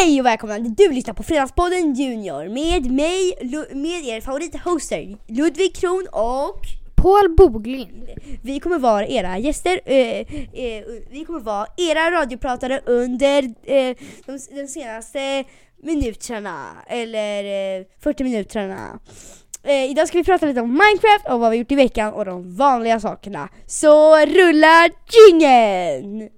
Hej och välkomna! Du lyssnar på Fredagspodden Junior med mig, med er favorithoster Ludvig Kron och Paul Boglind. vi kommer vara era gäster. Eh, eh, vi kommer vara era radiopratare under eh, de, de senaste minuterna, eller eh, 40 minuterna. Eh, idag ska vi prata lite om Minecraft och vad vi gjort i veckan och de vanliga sakerna. Så rullar jingeln!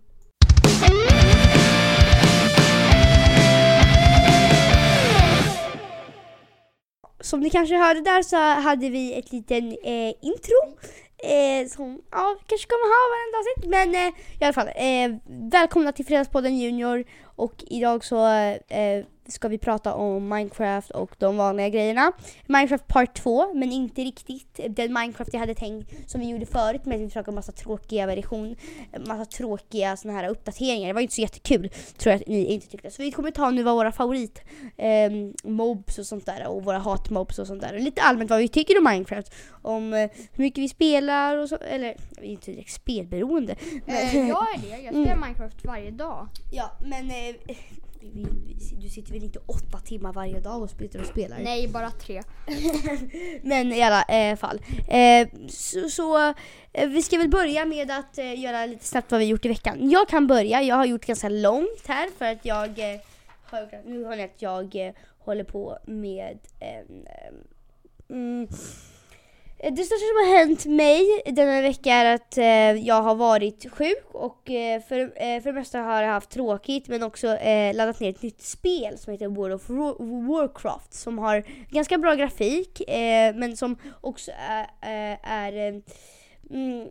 Som ni kanske hörde där så hade vi ett litet eh, intro eh, som ja, kanske kommer ha varenda avsnitt. Men eh, i alla fall, eh, välkomna till Fredagspodden Junior och idag så eh, ska vi prata om Minecraft och de vanliga grejerna. Minecraft Part 2, men inte riktigt den Minecraft jag hade tänkt som vi gjorde förut med att vi försöker massa tråkiga version, massa tråkiga såna här uppdateringar. Det var inte så jättekul, tror jag att ni inte tyckte. Så vi kommer ta nu vad våra favorit eh, mobs och sånt där och våra hatmobs och sånt där. Lite allmänt vad vi tycker om Minecraft. Om eh, hur mycket vi spelar och så, eller vi är inte direkt spelberoende. Eh, jag är det. Jag spelar Minecraft varje dag. Ja, men eh, du sitter väl inte åtta timmar varje dag och spelar och spelar? Nej, bara tre. Men i alla eh, fall. Eh, så så eh, vi ska väl börja med att göra lite snabbt vad vi gjort i veckan. Jag kan börja. Jag har gjort ganska långt här för att jag har gjort, nu har ni att jag håller på med en mm, Eh, det största som har hänt mig denna vecka är att eh, jag har varit sjuk och eh, för, eh, för det mesta har jag haft tråkigt men också eh, laddat ner ett nytt spel som heter World of Warcraft som har ganska bra grafik eh, men som också är, är, är mm,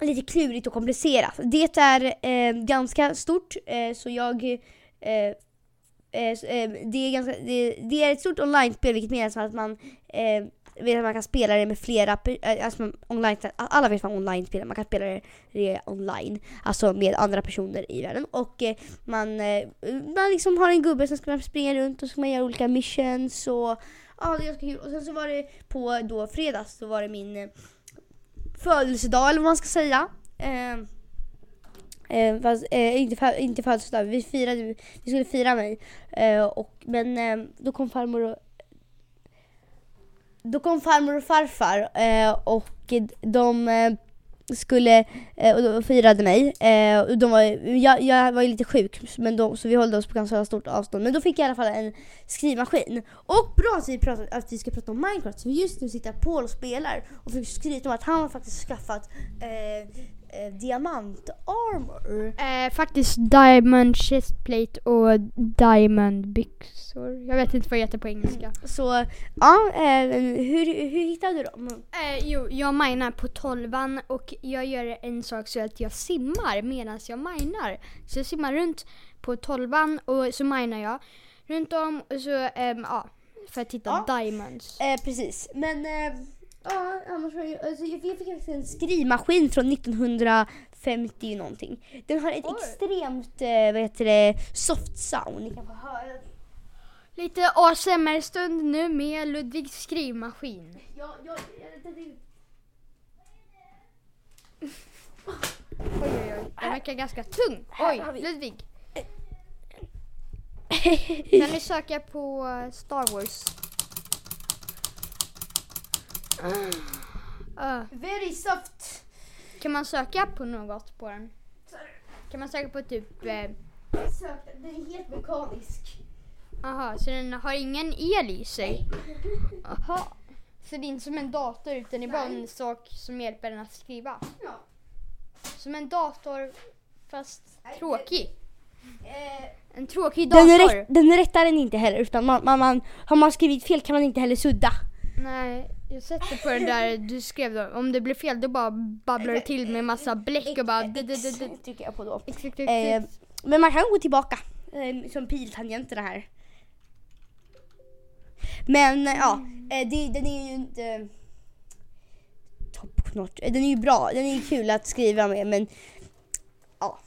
lite klurigt och komplicerat. Det är eh, ganska stort eh, så jag eh, Eh, eh, det, är ganska, det, det är ett stort online-spel vilket menar att man eh, vet att man kan spela det med flera, eh, alltså online, alla vet vad online spelar, man kan spela det, online, alltså med andra personer i världen och eh, man, eh, man liksom har en gubbe som ska springa runt och så ska man göra olika missions och ja det är ganska kul. Och sen så var det på då fredags, så var det min eh, födelsedag eller vad man ska säga. Eh, Eh, fast, eh, inte, inte födelsedag, vi, firade, vi skulle fira mig. Eh, och, men eh, då kom farmor och då kom farmor och farfar eh, och de eh, skulle eh, och de firade mig. Eh, och de var, jag, jag var ju lite sjuk men de, så vi höll oss på ganska stort avstånd. Men då fick jag i alla fall en skrivmaskin. Och bra att vi, pratar, att vi ska prata om Minecraft. Så just nu sitter Paul och spelar och försöker skryta om att han har faktiskt skaffat eh, eh, diamant-armor. Eh, faktiskt Diamond chestplate och Diamond byxor. Jag vet inte vad det heter på engelska. Så ja, eh, hur, hur hittade du dem? Eh, jo, jag minar på tolvan och jag gör en sak så att jag simmar medan jag minar. Så jag simmar runt på tolvan och så minar jag runt om och så, ehm, ja, för att hitta Ja. diamonds. Eh, precis, men eh, ja, annars var det, alltså, jag jag fick faktiskt en skrivmaskin från 1950 någonting. Den har ett Oj. extremt eh, vad heter det, soft sound. Ni kan få höra. Lite ASMR-stund nu med Ludvigs skrivmaskin. Ja, ja, det, det, Oj, oj, oj. Den verkar ganska tung. Oj, Ludvig. Kan ni söka på Star Wars? Ah, Very soft. kan man söka på något på den? Kan man söka på typ... Eh, Sök, den är helt mekanisk. aha, så den har ingen el i sig? Aha. Så det är inte som en dator utan det är bara en sak som hjälper den att skriva? Ja. Som en dator fast Nej, tråkig? Eh, En tråkig den, dator? rätt, den rättar den inte heller utan man, man, man, har man skrivit fel kan man inte heller sudda. Nej, jag sätter på den där du skrev då. Om det blir fel då bara babblar du till med massa bläck och bara... trycker jag på då. Eh, men man kan gå tillbaka, eh, som piltangenterna här. Men eh, ja, det, den är ju inte top notch. Den är ju bra, den är ju kul att skriva med men ja.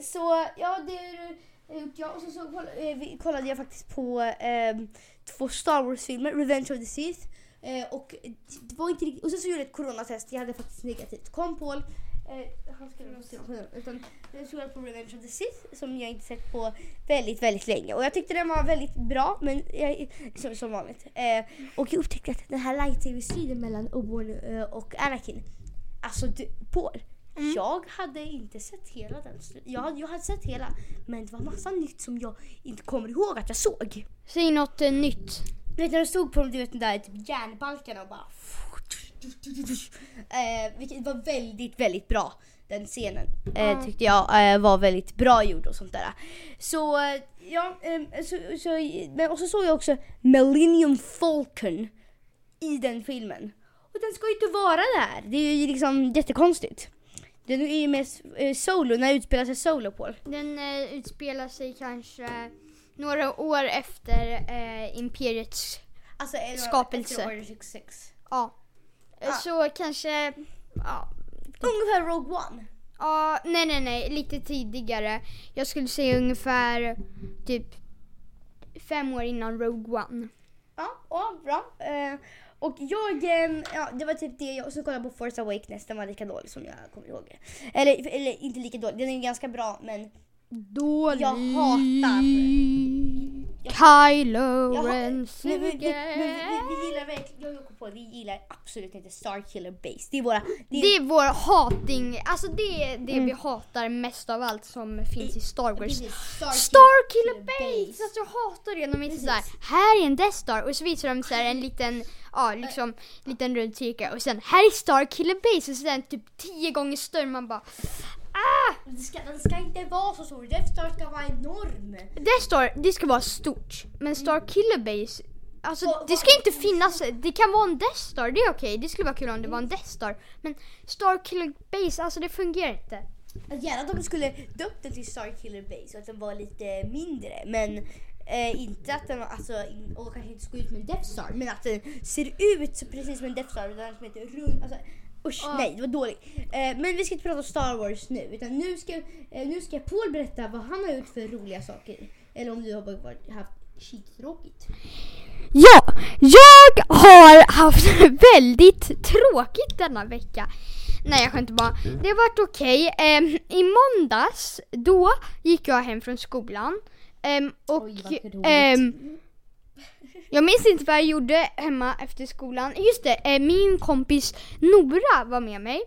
Så ja, det har Eh, gjort jag. Och så, så koll, eh, kollade jag faktiskt på eh, två Star Wars-filmer, Revenge of the Sith. Eh, och det var inte riktigt, och sen så gjorde jag ett coronatest, jag hade faktiskt negativt. Kom Paul, Eh, han skulle se på. Utan jag såg på Revenge of the Sith som jag inte sett på väldigt, väldigt länge. Och jag tyckte den var väldigt bra, men jag, som, som vanligt. Eh, och jag upptäckte att den här light-tv-striden mellan Obi-Wan eh, och Anakin, alltså du, Paul, Mm. jag hade inte sett hela den. Jag, jag hade sett hela, men det var massa nytt som jag inte kommer ihåg att jag såg. Säg något eh, nytt. Du vet när de stod på de, du vet, den där typ järnbalkarna och bara... Eh, vilket var väldigt, väldigt bra. Den scenen eh, tyckte jag eh, var väldigt bra gjord och sånt där. Så eh, ja, eh, så, så, men, och så såg jag också Millennium Falcon i den filmen. Och den ska ju inte vara där. Det är ju liksom jättekonstigt. Den är ju med eh, solo, när utspelar sig solo Paul. Den eh, utspelar sig kanske några år efter eh, Imperiets, Alltså en av- Skapelse. efter Order 66. ja. Eh, Ah. Så kanske, ja. Ungefär Rogue One. Ja, nej nej nej, lite tidigare. Jag skulle säga ungefär typ fem år innan Rogue One. Ja, ja bra. Eh, och jag, ja det var typ det jag, och så kollade jag på Force Awakens, den var lika dålig som jag kommer ihåg. Eller, eller inte lika dålig, den är ju ganska bra men Dålig. Jag hatar- Kylo Ren men, vi, vi gillar verkligen, jag och på, vi gillar absolut inte Starkiller Base. Det är våra, det Det är vår hating, alltså det är det Mm. vi hatar mest av allt som finns i Star Wars. Starkiller, Starkiller Base! Alltså jag hatar det. De är inte såhär, här är en Death Star och så visar de så här en liten, ja liksom, liten rund cirkel och sen här är Starkiller Base och sen typ tio gånger större. Man bara, Det ska, den ska inte vara så stor, Death Star ska vara enorm. Death Star, det ska vara stort. Men Starkiller Base, alltså Vad- det ska inte finnas, det kan vara en Death Star, det är okej. Det skulle vara kul om det var en Death Star. Men Starkiller Base, alltså det fungerar inte. Gärna att de skulle döpt den till Starkiller Base och att den var lite mindre. Men eh, inte att den var, alltså, in, och kanske inte såg ut som en Death Star. Men att den ser ut så precis som en Death Star. Den som heter rund, alltså, usch Ja. nej det var dåligt. Eh, men vi ska inte prata om Star Wars nu. Utan nu ska, eh, nu ska Paul berätta vad han har gjort för roliga saker. Eller om du har varit- haft skittråkigt. Ja, jag har haft väldigt tråkigt denna vecka. Nej jag skämtar bara. Det har varit okej. Ehm, I måndags, då gick jag hem från skolan. Ehm, och Oj, vad roligt. Jag minns inte vad jag gjorde hemma efter skolan. Just det, eh, min kompis Nora var med mig.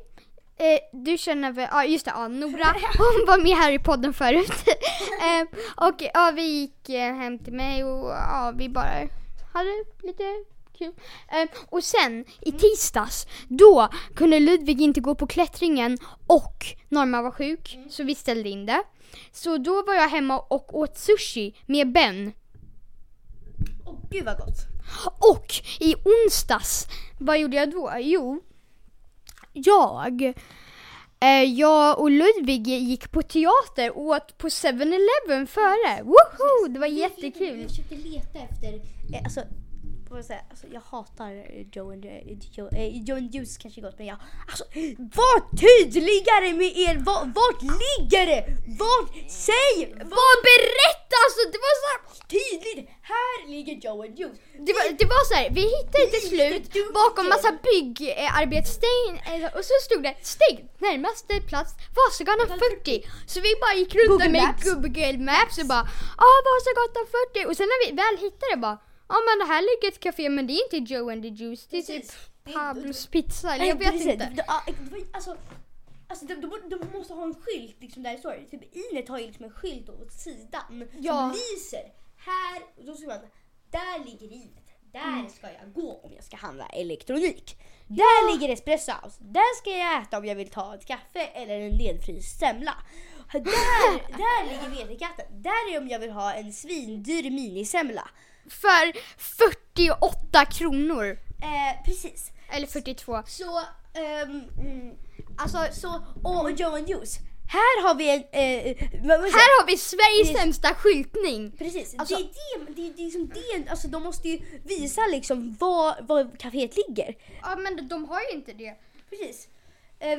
Eh, du känner väl, ja just det, ja, Nora, hon var med här i podden förut. eh, och ja, vi gick eh, hem till mig och ja, vi bara hade lite kul. Eh, och sen i tisdags, då kunde Ludvig inte gå på klättringen och Norma var sjuk, så vi ställde in det. Så då var jag hemma och åt sushi med Ben. Åh gud vad gott. Och i onsdags, vad gjorde jag då? Jo, jag, eh, jag och Ludvig gick på teater och åt på 7-Eleven före. Woho! Det var jättekul. Jag försökte leta efter, eh, alltså, vad jag, säga, alltså jag hatar eh, Joe and, eh, Joe, eh, Joe and Juice kanske gott men jag, alltså var tydligare med er, var, vart ligger det? Vart, säg! Vad berätta! Alltså det var så här, Tydligt! Ligger Joe and Juice. det var, det var så här, vi hittade till slut bakom massa byggarbetssten och så stod det steg närmaste plats Vasagatan 40. Så vi bara gick runt Google med Maps. Google Maps och bara ja Vasagatan 40 och sen när vi väl hittade det bara ja men det här ligger ett café men det är inte Joe and the Juice det är typ. Pablos pizza eller jag vet precis. inte. Alltså, alltså de, de, de måste ha en skylt liksom där det står. Typ Inet har ju liksom en skylt åt sidan Ja. som lyser. Här, och då ser man där ligger Inet. Där Mm. ska jag gå om jag ska handla elektronik. Där ligger Espresso House. Där ska jag äta om jag vill ta ett kaffe eller en ledfryst semla. Där, där ligger Vetekatten. Där är om jag vill ha en svindyr minisemla. För 48 kronor. Eh, precis. Eller 42. Så, mm, alltså så, och Joe and Juice. Här har vi en, eh, säger Här har vi Sveriges Det- sämsta skyltning. Precis, Alltså- det är det, det, är- det är liksom det, alltså de måste ju visa liksom var, var kaféet ligger. Ja men de har ju inte det. Precis. Eh,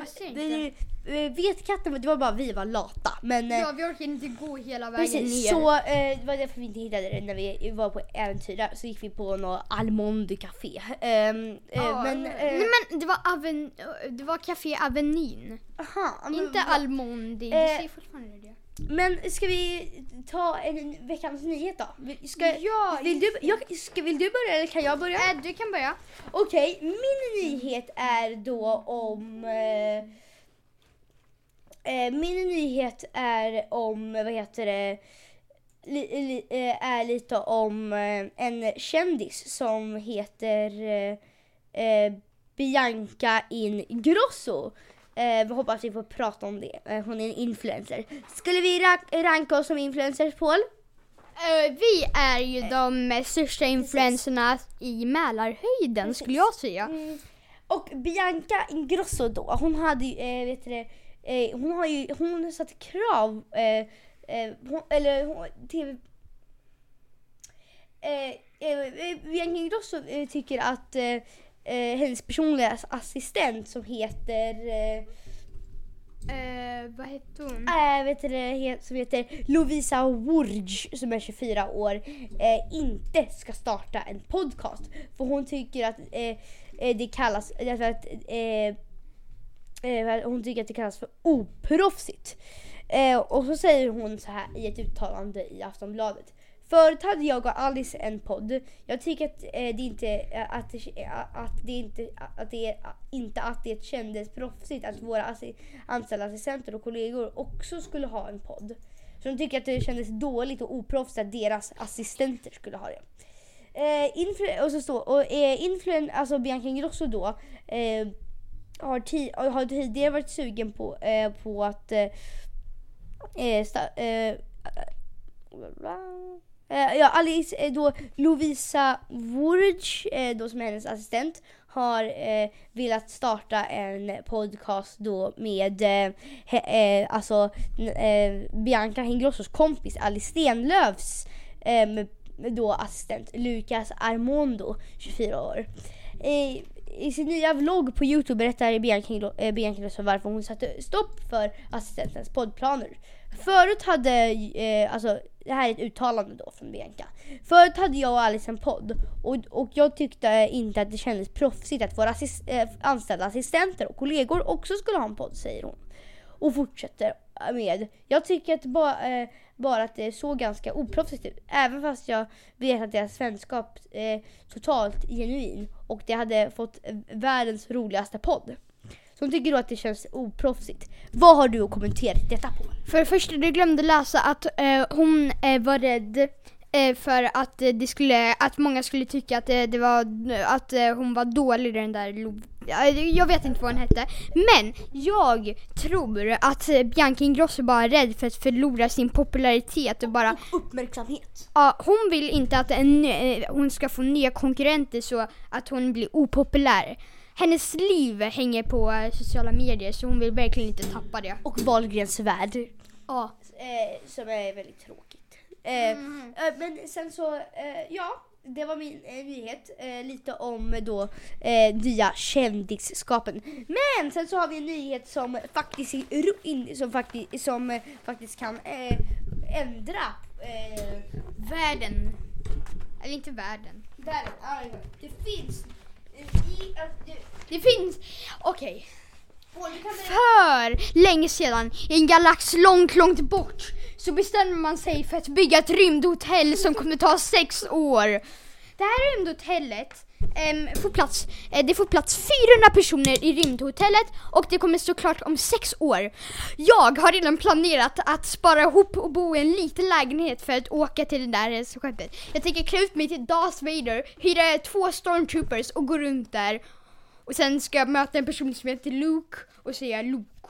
Eh, Vetkatten, det var bara vi var lata. Men eh, Ja, vi orkade inte gå hela vägen precis, ner. så eh, det var därför vi inte hittade det när vi var på äventyr där. Så gick vi på något Almond café. Ehm, eh, Ja, men, eh, nej, men det var, Aven, det var Café Avenyn. aha, men Inte Almondi. Du Eh, säger fortfarande det. Men ska vi ta en veckans nyhet då? Ska, Ja, vill, du, jag, ska, vill du börja eller kan jag börja? Du kan börja. Okej, min nyhet är då om... Eh, min nyhet är om, vad heter det, li, li, eh, är lite om eh, en kändis som heter eh, Bianca Ingrosso. Eh, vi hoppas vi får prata om det. Eh, hon är en influencer. Skulle vi ra- ranka oss som influencers, Paul? Eh, vi är ju de största influenserna i Mälarhöjden skulle jag säga. Mm. Och Bianca Ingrosso då, hon hade ju, vet du det, eh, hon har ju, hon har satt krav, eh, eh, hon, eller hon, TV, eh, eh, Bianca Ingrosso eh, tycker att eh, eh, hennes personliga assistent som heter eh, Eh, vad hette hon? äh, vet du det, som heter Lovisa Wurge som är 24 år eh, inte ska starta en podcast. För hon tycker att eh, eh, det kallas, därför att eh, hon tycker att det kallas för oproffsigt. Eh, och så säger hon så här i ett uttalande i Aftonbladet. Förut hade jag och Alice en podd. Jag tycker att eh, det inte eh, att det, att det inte att det inte att det kändes proffsigt att våra assi, anställda assistenter och kollegor också skulle ha en podd. Så de tycker att det kändes dåligt och oproffsigt att deras assistenter skulle ha det. Eh, influ- och så står och eh, influen- alltså Bianca Ingrosso då eh, har, ti- har tidigare varit sugen på, eh, på att eh, eh, sta- eh, eh ja, Alice, eh, då Lovisa Wurge, eh, då som är hennes assistent, har eh, velat starta en podcast då med eh, he, eh, alltså, eh, Bianca Ingrossos kompis Alice Stenlöfs eh, då assistent Lucas Armondo, 24 år. Eh, i, sin nya vlogg på Youtube berättar Bianca eh, Bianca Ingrosso varför hon satte stopp för assistentens poddplaner. Förut hade, eh, alltså det här är ett uttalande då från Bianca. Förut hade jag och Alice en podd och, och jag tyckte inte att det kändes proffsigt att våra assist, eh, anställda assistenter och kollegor också skulle ha en podd, säger hon. Och fortsätter med, jag tycker att ba, eh, bara att det såg ganska oproffsigt ut. Även fast jag vet att deras vänskap är totalt genuin och det hade fått världens roligaste podd. Så hon tycker då att det känns oproffsigt. Vad har du att kommentera detta på? För det första, du glömde läsa att eh, hon eh, var rädd för att, eh, det skulle, att många skulle tycka att, eh, det var, att eh, hon var dålig den där Lo- Ja, jag vet inte vad hon hette. Men jag tror att eh, Bianca Ingrosso bara är rädd för att förlora sin popularitet och bara Uppmärksamhet. Ja, hon vill inte att en, eh, hon ska få nya konkurrenter så att hon blir opopulär. Hennes liv hänger på eh, sociala medier så hon vill verkligen inte tappa det. Och Wahlgrens värld. Ja. Eh, som är väldigt tråkigt. Eh, eh, men sen så, eh, ja. Det var min eh, nyhet. Eh, lite om då eh, nya kändisskapen. Men sen så har vi en nyhet som faktiskt, in, som faktiskt, som faktiskt kan ändra Världen. Eller inte världen. världen. Ah. Det finns i, alltså, det, Det finns, okej. Berätta- för länge sedan, i en galax långt, långt bort, så bestämde man sig för att bygga ett rymdhotell som kommer ta sex år. Det här rymdhotellet äm, får plats, äh, det får plats 400 personer i rymdhotellet och det kommer stå klart om sex år. Jag har redan planerat att spara ihop och bo i en liten lägenhet för att åka till det där eh, skeppet. Jag tänker klä ut mig till Darth Vader, hyra två stormtroopers och gå runt där. Och sen ska jag möta en person som heter Luke och säga Luke.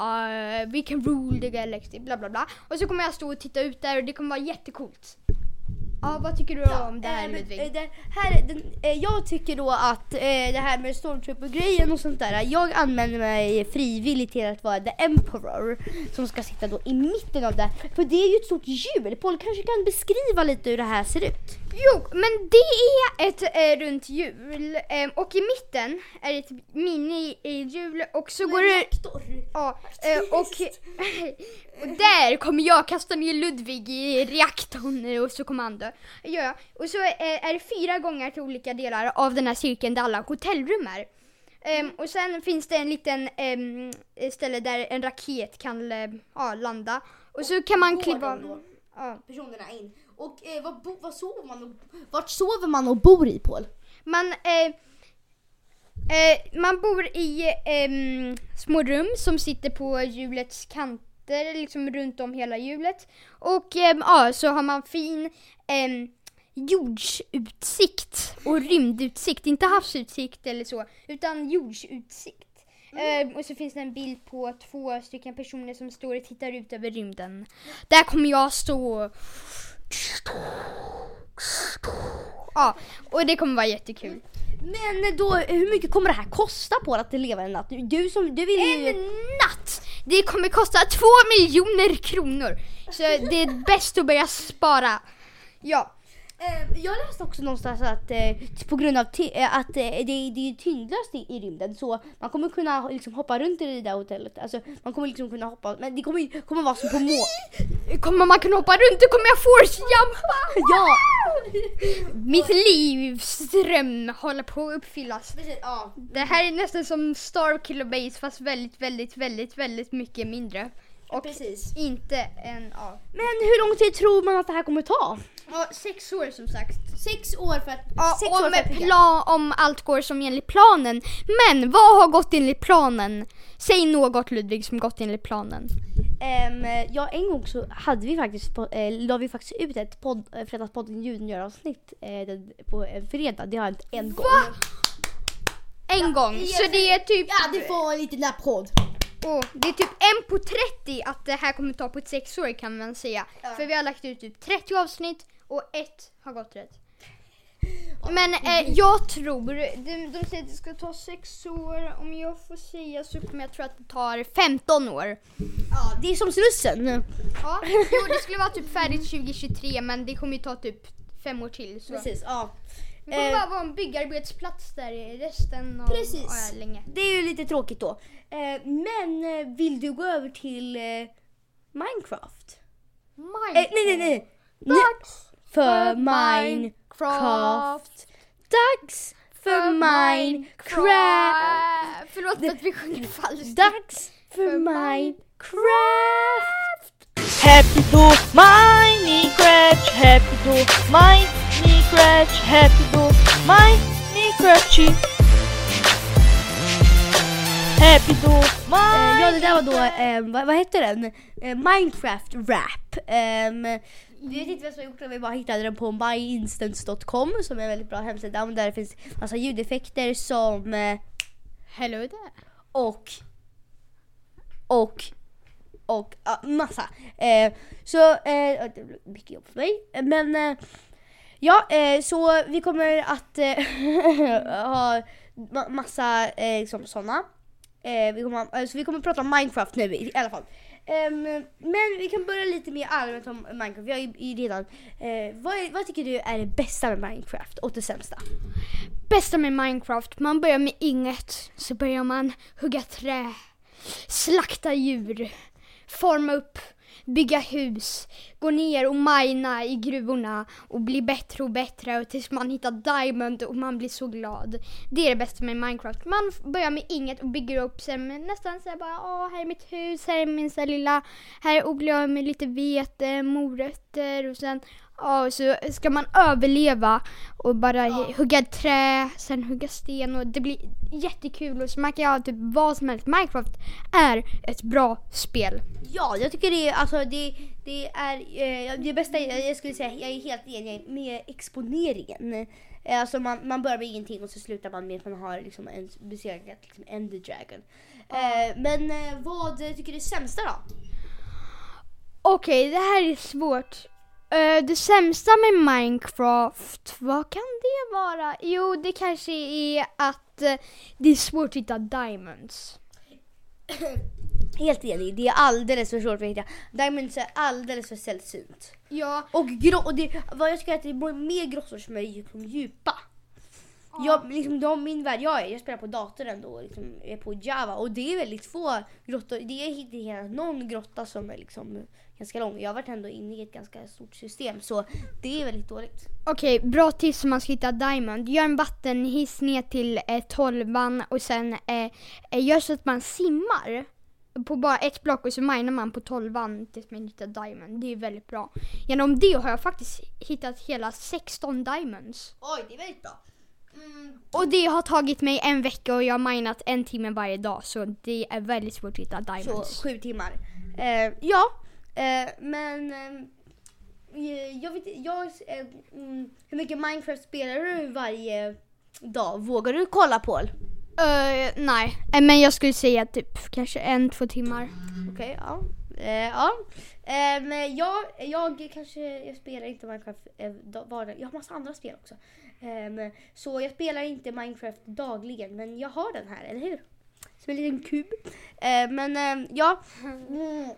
Uh, we can rule the galaxy, bla bla bla. Och så kommer jag stå och titta ut där och det kommer vara jättecoolt. Ja, vad tycker du om det här men, Ludvig? eh, det här, den, eh, jag tycker då att eh, det här med Stormtrooper-grejen och sånt där. Jag anmäler mig frivilligt till att vara the Emperor som ska sitta då i mitten av det. För det är ju ett stort hjul. Paul kanske kan beskriva lite hur det här ser ut. Jo, men det är ett eh, runt hjul eh, och i mitten är det ett mini-hjul och så går det... Ja, eh, och, och där kommer jag kasta ner Ludvig i reaktorn och så kommer han dö. Ja. Och så eh, är det fyra gånger till olika delar av den här cirkeln där alla hotellrum är. Ehm, och sen finns det en liten ehm, ställe där en raket kan eh, ja, landa. Och så kan man kliva... då? Ja. Personerna in. Och eh, vad, bo, vad sover man och, vart sover man och bor i Paul? Man, eh, eh, man bor i ehm, små rum som sitter på hjulets kanter, liksom runt om hela hjulet. Och ehm, ja, så har man fin ehm, jordsutsikt och rymdutsikt, inte havsutsikt eller så, utan jordsutsikt. Ehm, och så finns det en bild på två stycken personer som står och tittar ut över rymden. Där kommer jag stå. Ja, och det kommer vara jättekul. Men då, hur mycket kommer det här kosta på att leva en natt? Du som, du vill ju... En natt! Det kommer kosta två miljoner kronor. Så det är bäst att börja spara. Ja. Eh, jag läste också någonstans att eh, på grund av eh, att det, det är tyngdlöst i, i rymden så man kommer kunna liksom, hoppa runt i det där hotellet. Alltså, man kommer liksom kunna hoppa, men det kommer, kommer vara som på må... Kommer man kunna hoppa runt, då kommer jag force-jumpa! Ja! Mitt livs dröm håller på att uppfyllas. Det här är nästan som Star Killer Base fast väldigt, väldigt, väldigt, väldigt mycket mindre. Och Precis. inte en, ja. Men hur lång tid tror man att det här kommer ta? ja. Sex år som sagt. Sex år för att... Ja, sex år om, för att bygga. plan, om allt går som enligt planen. Men vad har gått enligt planen? Säg något Ludvig som gått enligt planen. Ehm, ja, en gång så hade vi faktiskt, eh, la vi faktiskt ut ett podd, eh, Fredagspodden ljudgöravsnitt eh, på en fredag. Det har hänt en gång. En gång. det Så det är typ... Ja, det får en liten applåd. Åh, det är typ en på 30 att det här kommer ta på ett sex år kan man säga. Ja. För vi har lagt ut typ 30 avsnitt och ett har gått rätt. Men eh, jag tror, de, de säger att det ska ta sex år. Om jag får säga så kommer jag tro att det tar 15 år. Ja, det är som Slussen. Ja, jo, det skulle vara typ färdigt 2023 men det kommer ju ta typ fem år till. Så. Precis, ja. Det kommer Eh. bara vara en byggarbetsplats där i resten av Precis. ja, länge. Det är ju lite tråkigt då. Eh, men eh, vill du gå över till eh, Minecraft? Eh, nej, nej, nej. nej. Dags För Minecraft. Dags för Minecraft. Förlåt för att vi sjunger falskt. Dags för Minecraft. Happy då Minecraft, happy då Minecraft, happy då Minecraft Happy då Eh, ja, det där var då, Minecraft eh, vad, vad hette den? Eh, Minecraft Rap. Ehm, vi vet inte vem som har gjort den, vi bara hittade den på myinstance.com som är en väldigt bra hemsida där det finns massa ljudeffekter som eh, Hello there. och och och ja, massa. Eh, så eh, det blir mycket jobb för mig. Eh, Men eh, ja, eh, så vi kommer att eh, ha ma- massa eh, liksom, sådana. Eh, vi, kommer, alltså, vi kommer att prata om Minecraft nu i, i alla fall. Um, men vi kan börja lite mer allmänt om Minecraft. Vi har ju ju redan, eh, vad, är, vad tycker du är det bästa med Minecraft och det sämsta? Bästa med Minecraft, man börjar med inget. Så börjar man hugga trä, slakta djur, forma upp, bygga hus, gå ner och mina i gruvorna och bli bättre och bättre och tills man hittar diamond och man blir så glad. Det är det bästa med Minecraft. Man börjar med inget och bygger upp sen med nästan såhär bara åh här är mitt hus, här är min så här lilla, här odlar jag med lite vete, morötter och sen Ja, så ska man överleva och bara hugga ett trä, sen hugga sten och det blir jättekul och så kan göra typ vad som helst. Minecraft är ett bra spel. Ja, jag tycker det är, alltså det, det är eh, det bästa, jag jag skulle säga, jag är helt enig med exponeringen. Eh, Alltså man, man börjar med ingenting och så slutar man med att man har liksom en besegrat liksom Ender Dragon. Eh, men vad tycker du är sämsta då? Okej, det här är svårt. Eh, det sämsta med Minecraft, vad kan det vara? Jo, det kanske är att eh, det är svårt att hitta diamonds. Helt enig, det är alldeles för svårt att hitta. Diamonds är alldeles för sällsynt. Ja, Och, grå, och det, vad jag tycker är att det är mer grottor som är liksom djupa. Jag, liksom, de, min värld jag är, jag spelar på datorn ändå, liksom, är på Java och det är väldigt få grottor. Det är inte någon grotta som är liksom ganska lång. Jag har varit ändå inne i ett ganska stort system så det är väldigt dåligt. Okej, bra tips om man ska hitta Diamond. Gör en vattenhiss ner till eh, tolvan och sen eh, eh, gör så att man simmar på bara ett block och så minar man på tolvan tills man hittar Diamond. Det är väldigt bra. Genom det har jag faktiskt hittat hela 16 Diamonds. Oj, det är väldigt bra. Mm, Och det har tagit mig en vecka och jag har minat en timme varje dag så det är väldigt svårt att hitta så Diamonds. sju timmar. Eh, ja, men eh, jag vet jag, eh, mm, hur mycket Minecraft spelar du varje dag? Vågar du kolla Paul? Eh, nej, Eh, men jag skulle säga typ kanske en, två timmar. Okej, ja. Eh, ja. Eh, men jag, jag kanske, jag spelar inte Minecraft eh, da- vardag. Jag har massa andra spel också. Ehm, så jag spelar inte Minecraft dagligen, men jag har den här, eller hur? Som en liten kub. Eh, men eh, ja. Mm.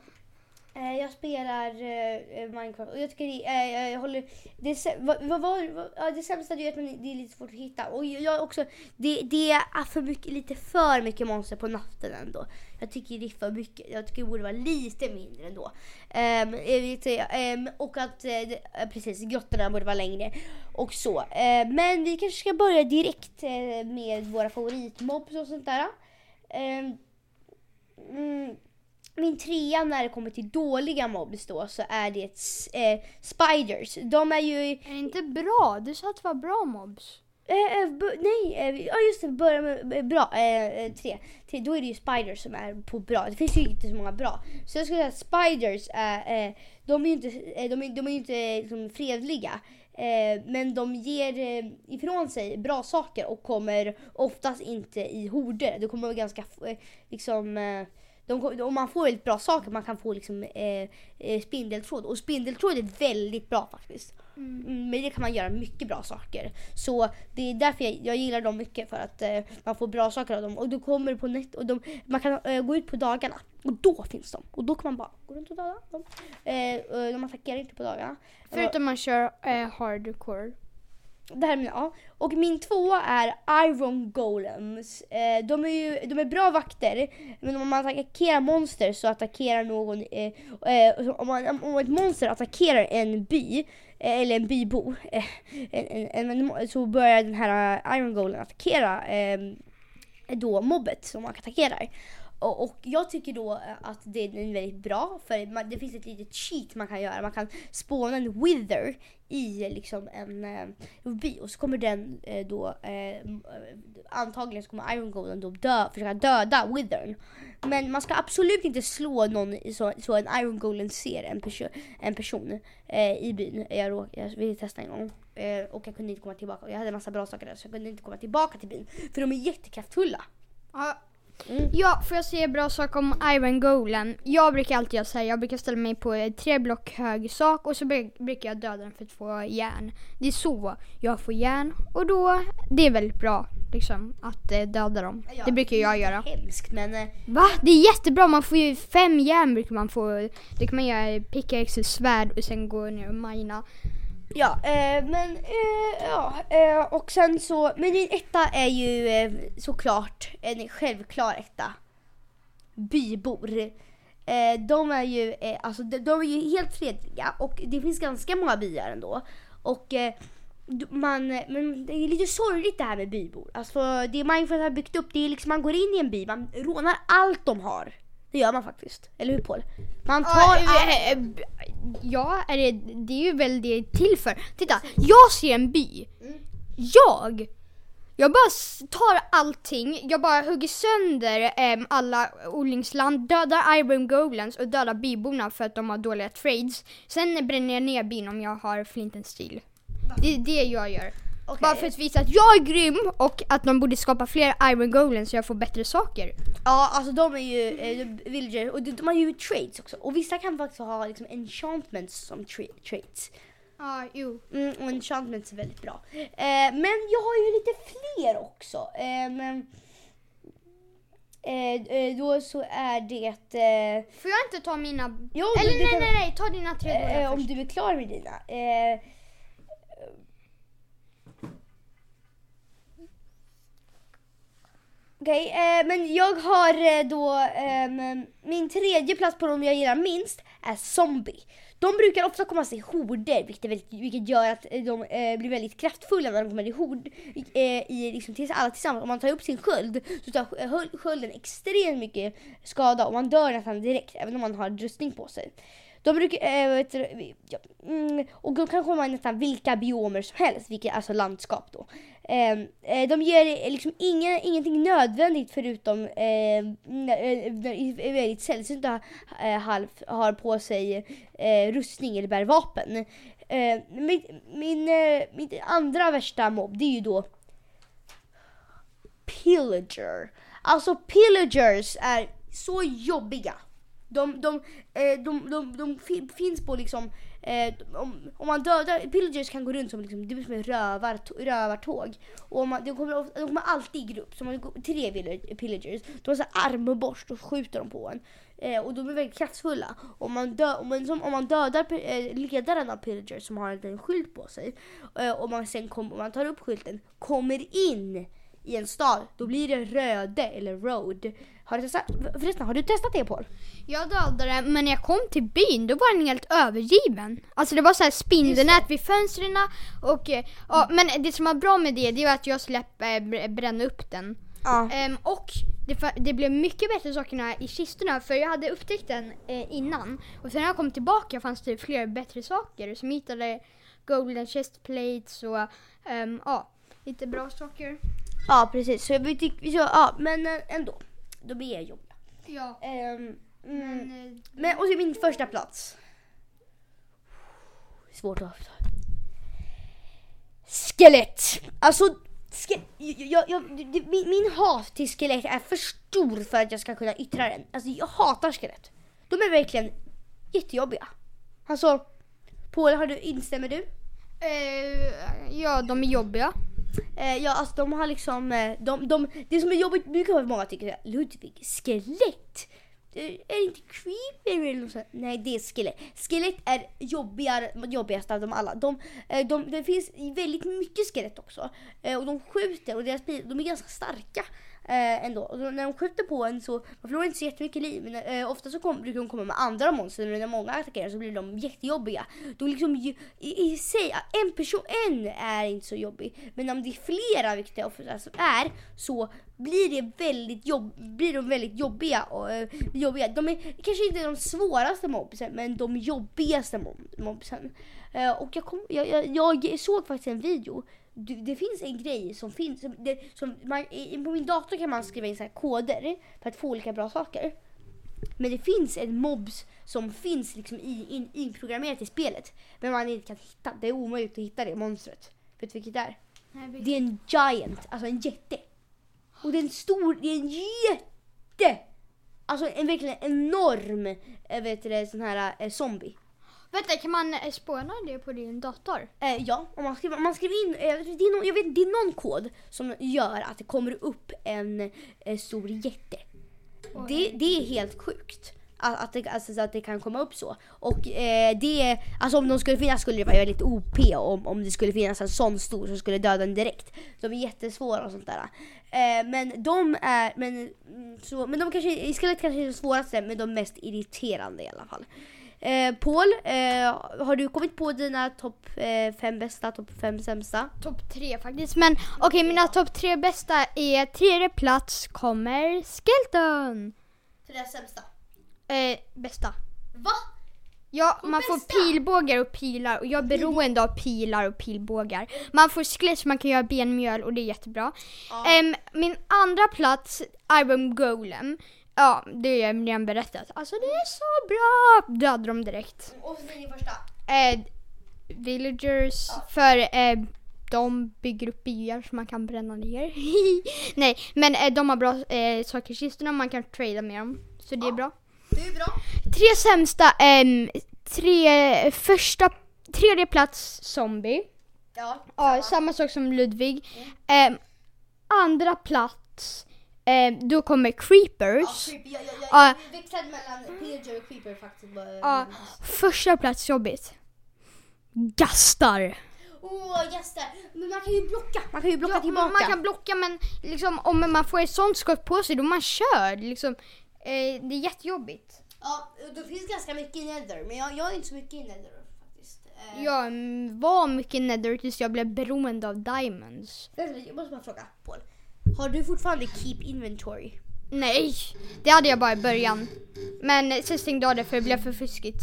Eh, jag spelar eh, eh, Minecraft och jag tycker det, eh, jag håller, det, vad, vad, vad, ja, det sämsta det är att man, det är lite svårt att hitta. Och jag också, det, det är för mycket, lite för mycket monster på natten ändå. Jag tycker det är för mycket. Jag tycker det borde vara lite mindre ändå. Um, vet, um, och att, eh, eh, precis, grottorna borde vara längre. Och så. Eh, men vi kanske ska börja direkt eh, med våra favoritmobs och sånt där. Ehm, mm, min trea när det kommer till dåliga mobs då så är det eh, spiders. De är ju Är det inte bra? Du sa att det var bra mobs. Eh, eh, nej, eh, ja just det, börja med eh, bra. Eh, tre. tre. Då är det ju spiders som är på bra. Det finns ju inte så många bra. Så jag skulle säga att spiders är, de är ju inte, de är, de är inte liksom, fredliga. Men de ger ifrån sig bra saker och kommer oftast inte i horder. Det kommer ganska liksom de, om man får väldigt bra saker, man kan få liksom, eh, eh, spindeltråd. Och spindeltråd är väldigt bra faktiskt. Mm, Med det kan man göra mycket bra saker. Så det är därför jag, jag gillar dem mycket för att eh, man får bra saker av dem. Och då kommer på nät och de, man kan eh, gå ut på dagarna och då finns de. Och då kan man bara gå runt och döda dem. Eh, och de attackerar inte på dagarna. Förutom man kör eh, hardcore. Det här är min A. Och min tvåa är Iron Golems. Eh, de, är ju, de är bra vakter, men om man attackerar monster så attackerar någon... Eh, eh, om, man, om ett monster attackerar en by, eh, eller en bybo, eh, en, en, en, så börjar den här eh, Iron Golem attackera eh, då mobbet som man attackerar. Och, jag tycker då att det är väldigt bra för det finns ett litet cheat man kan göra. Man kan spåna en wither i liksom en eh, by och så kommer den eh, då eh, antagligen så kommer Iron Golden då dö, försöka döda withern. Men man ska absolut inte slå någon så, så en Iron Golden ser en, perso en person eh, i byn. Jag, rå- jag ville testa en gång eh, och jag kunde inte komma tillbaka. Jag hade en massa bra saker där så jag kunde inte komma tillbaka till byn. För de är jättekraftfulla. Ja. Mm. Ja, får jag säga bra sak om Iron Golem? Jag brukar alltid göra så här, jag brukar ställa mig på tre block hög sak och så bru- brukar jag döda den för att få järn. Det är så jag får järn och då, det är väldigt bra liksom att eh, döda dem. Ja, det brukar jag göra. Hemskt men eh, Va? Det är jättebra, man får ju fem järn brukar man få. Det kan man göra pickaxe svärd och sen gå ner och mina. Ja, eh, men eh, ja, eh, och sen så, men min etta är ju eh, såklart en självklar etta. Bybor. Eh, de är ju, eh, alltså de, de är ju helt fredliga och det finns ganska många byar ändå. Och man, men det är lite sorgligt det här med bybor. Alltså det Minecraft har byggt upp, det är liksom man går in i en by, man rånar allt de har. Det gör man faktiskt, eller hur Paul? Man tar eh, ja är det, det är ju väl det till för. Titta, jag ser en by. Jag! Jag bara tar allting, jag bara hugger sönder em, alla odlingsland, dödar Iron Golems och dödar byborna för att de har dåliga trades. Sen bränner jag ner byn om jag har flint and steel. Det är det jag gör. Okej. Bara för att visa att jag är grym och att de borde skapa fler Iron Golems så jag får bättre saker. Ja, alltså de är ju eh, villagers och de, de har ju traits också. Och vissa kan faktiskt ha liksom enchantments som tra- traits. Ja, jo. Mm, och enchantments är väldigt bra. Eh, men jag har ju lite fler också. Eh, men, Eh, eh, då så är det... Eh, Får jag inte ta mina... jo, Eller nej, nej, nej, ta dina tre eh, om du är klar med dina. Okej, Okej, eh, men jag har eh, då eh, min tredje plats på de jag gillar minst är Zombie. De brukar ofta komma sig i horder vilket, väldigt, vilket gör att eh, de eh, blir väldigt kraftfulla när de kommer i hord. Eh, i, liksom, tills alla tillsammans. Om man tar upp sin sköld så tar skölden extremt mycket skada och man dör nästan direkt även om man har rustning på sig. De brukar, eh, vet du, ja, mm, och de kan komma i nästan vilka biomer som helst, vilket, alltså landskap då. Ehm, eh, de ger eh, liksom inga, ingenting nödvändigt förutom ehm, eh, när- väldigt sällsynta eh, halv har på sig eh, rustning eller bär vapen. Eh, min, min, eh, min andra värsta mobb det är ju då pillager. Alltså pillagers är så jobbiga. De, de, eh, de, de, de finns på liksom, eh, om, om man dödar, pillagers kan gå runt som, liksom, det blir som en rövar, rövartåg. Och om man, de, kommer, de kommer alltid i grupp, så man tre pillagers, de har så armborst och skjuter dem på en. Eh, och de är väldigt kraftfulla. Om man, dö, om man, som, om man dödar eh, ledaren av pillagers som har en liten skylt på sig eh, och man sen kom, om man tar upp skylten, kommer in i en stad, då blir det Röde eller Road. Har du testat, förresten, har du testat det Paul? Jag dödade men när jag kom till byn då var den helt övergiven. Alltså det var så här spindelnät vid fönstren och eh, ja, men det som var bra med det det var att jag släppte eh, bränna upp den. Ja. Ehm, och det, det blev mycket bättre sakerna i kistorna för jag hade upptäckt den eh, innan. Och sen när jag kom tillbaka fanns det fler bättre saker som hittade golden chest plates och ehm, ja, lite bra saker. Ja precis, så vi tycker, så, ja men eh, ändå. De är jobbiga. Ja, Ehm, mm, men eh, men och så min första plats. Svårt att Skelett! Alltså, ske, jag, jag, det, min, min hat till skelett är för stor för att jag ska kunna yttra den. Alltså jag hatar skelett. De är verkligen jättejobbiga. Alltså, Paul, har du, instämmer du? eh, ja, de är jobbiga. Eh, ja, alltså de har liksom, eh, de, de, det som är jobbigt, brukar vara många tycker att Ludvig, skelett. Eh, är det inte creepy eller något sånt? Nej, det är skelett. Skelett är jobbigare, jobbigast av dem alla. De, eh, de, det finns väldigt mycket skelett också. Eh, och de skjuter och deras pil, de är ganska starka. Eh, ändå. Och då, när de skjuter på en så, man förlorar inte så jättemycket liv. Men eh, ofta så kom, brukar de komma med andra monster. och När många attackerar så blir de jättejobbiga. De liksom, ju- i, i sig, en person, en är inte så jobbig. Men om det är flera, vilket det ofta är, så blir det väldigt jobb, blir de väldigt jobbiga. Och, eh, jobbiga. De är kanske inte de svåraste mobsen, men de jobbigaste mob, mobsen. Eh, och jag, kom, jag, jag, jag såg faktiskt en video du, det finns en grej som finns, som, det, som man, i, på min dator kan man skriva in så här koder för att få olika bra saker. Men det finns en mobs som finns liksom i, in, inprogrammerat i spelet. Men man inte kan hitta, det är omöjligt att hitta det monstret. Vet du vilket det är? Det är en giant, alltså en jätte. Och det är en stor, det är en jätte! Alltså en verkligen enorm, eh, vet du det, sån här eh, zombie. Vänta, kan man eh, spåna det på din dator? Eh, ja, om man skriver, man skriver in, eh, det, är någon, jag vet, det är någon kod som gör att det kommer upp en eh, stor jätte. Det, det är helt sjukt. Att, att, det, alltså, så att det kan komma upp så. Och eh, det, alltså om de skulle finnas skulle det vara väldigt OP om, om det skulle finnas en sån stor som skulle döda den direkt. De är jättesvåra och sånt där. Eh, men de är, men, mm, så, men de kanske, skelett kanske är det svåraste men de mest irriterande i alla fall. Eh, Paul, eh, har du kommit på dina topp eh, fem bästa, topp fem sämsta? Topp tre faktiskt. Men okej, mina topp tre bästa är tredje plats kommer Skelton. Tre sämsta. Eh, bästa. Va? Ja, Och man får bästa? pilbågar och pilar och jag är beroende av pilar och pilbågar. Man får skelett så man kan göra benmjöl och det är jättebra. Ja. Min andra plats, Iron Golem. Ja, det jag redan berättat. Alltså det är så bra! Dödade dem direkt. Och så din första. Eh, villagers, för eh, de bygger upp byar som man kan bränna ner. Nej, men eh, de har bra eh, saker i kistorna man kan trada med dem. Så det är bra. Det är bra. Tre sämsta, tre, första, tredje plats zombie. Ja, Ja, samma sak som Ludvig. Ehm, andra plats eh, då kommer creepers. Jag, jag, jag, Ja. jag växlade mellan pillager och creeper faktiskt. Bara- Ja, första plats jobbigt. Gastar. Åh, gäster! Men man kan ju blocka. Man kan ju blocka Ja, tillbaka. man, man kan blocka men liksom, om man får ett sånt skott på sig då är man körd. Liksom, eh, det är jättejobbigt. Ja, det finns ganska mycket i Nether, men jag, jag är inte så mycket i Nether faktiskt. Eh, Jag mm, var mycket nether tills jag blev beroende av diamonds. Jag måste bara fråga, Paul. Har du fortfarande keep inventory? Nej, det hade jag bara i början. Men sen stängde jag det för det blev för fuskigt.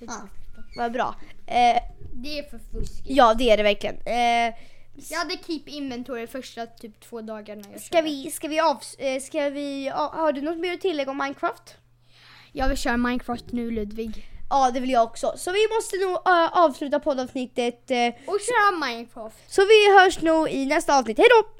Ja, vad bra. Eh, Det är för fuskigt. ja, det är det verkligen. Eh, Jag hade keep inventory första typ två dagarna jag ska vi, ska vi av, eh, ska vi, har du något mer att tillägga om Minecraft? Jag vill köra Minecraft nu Ludvig. Ja, det vill jag också. Så vi måste nog eh, avsluta poddavsnittet. eh, Och köra Minecraft. så vi hörs nog i nästa avsnitt. Hej då!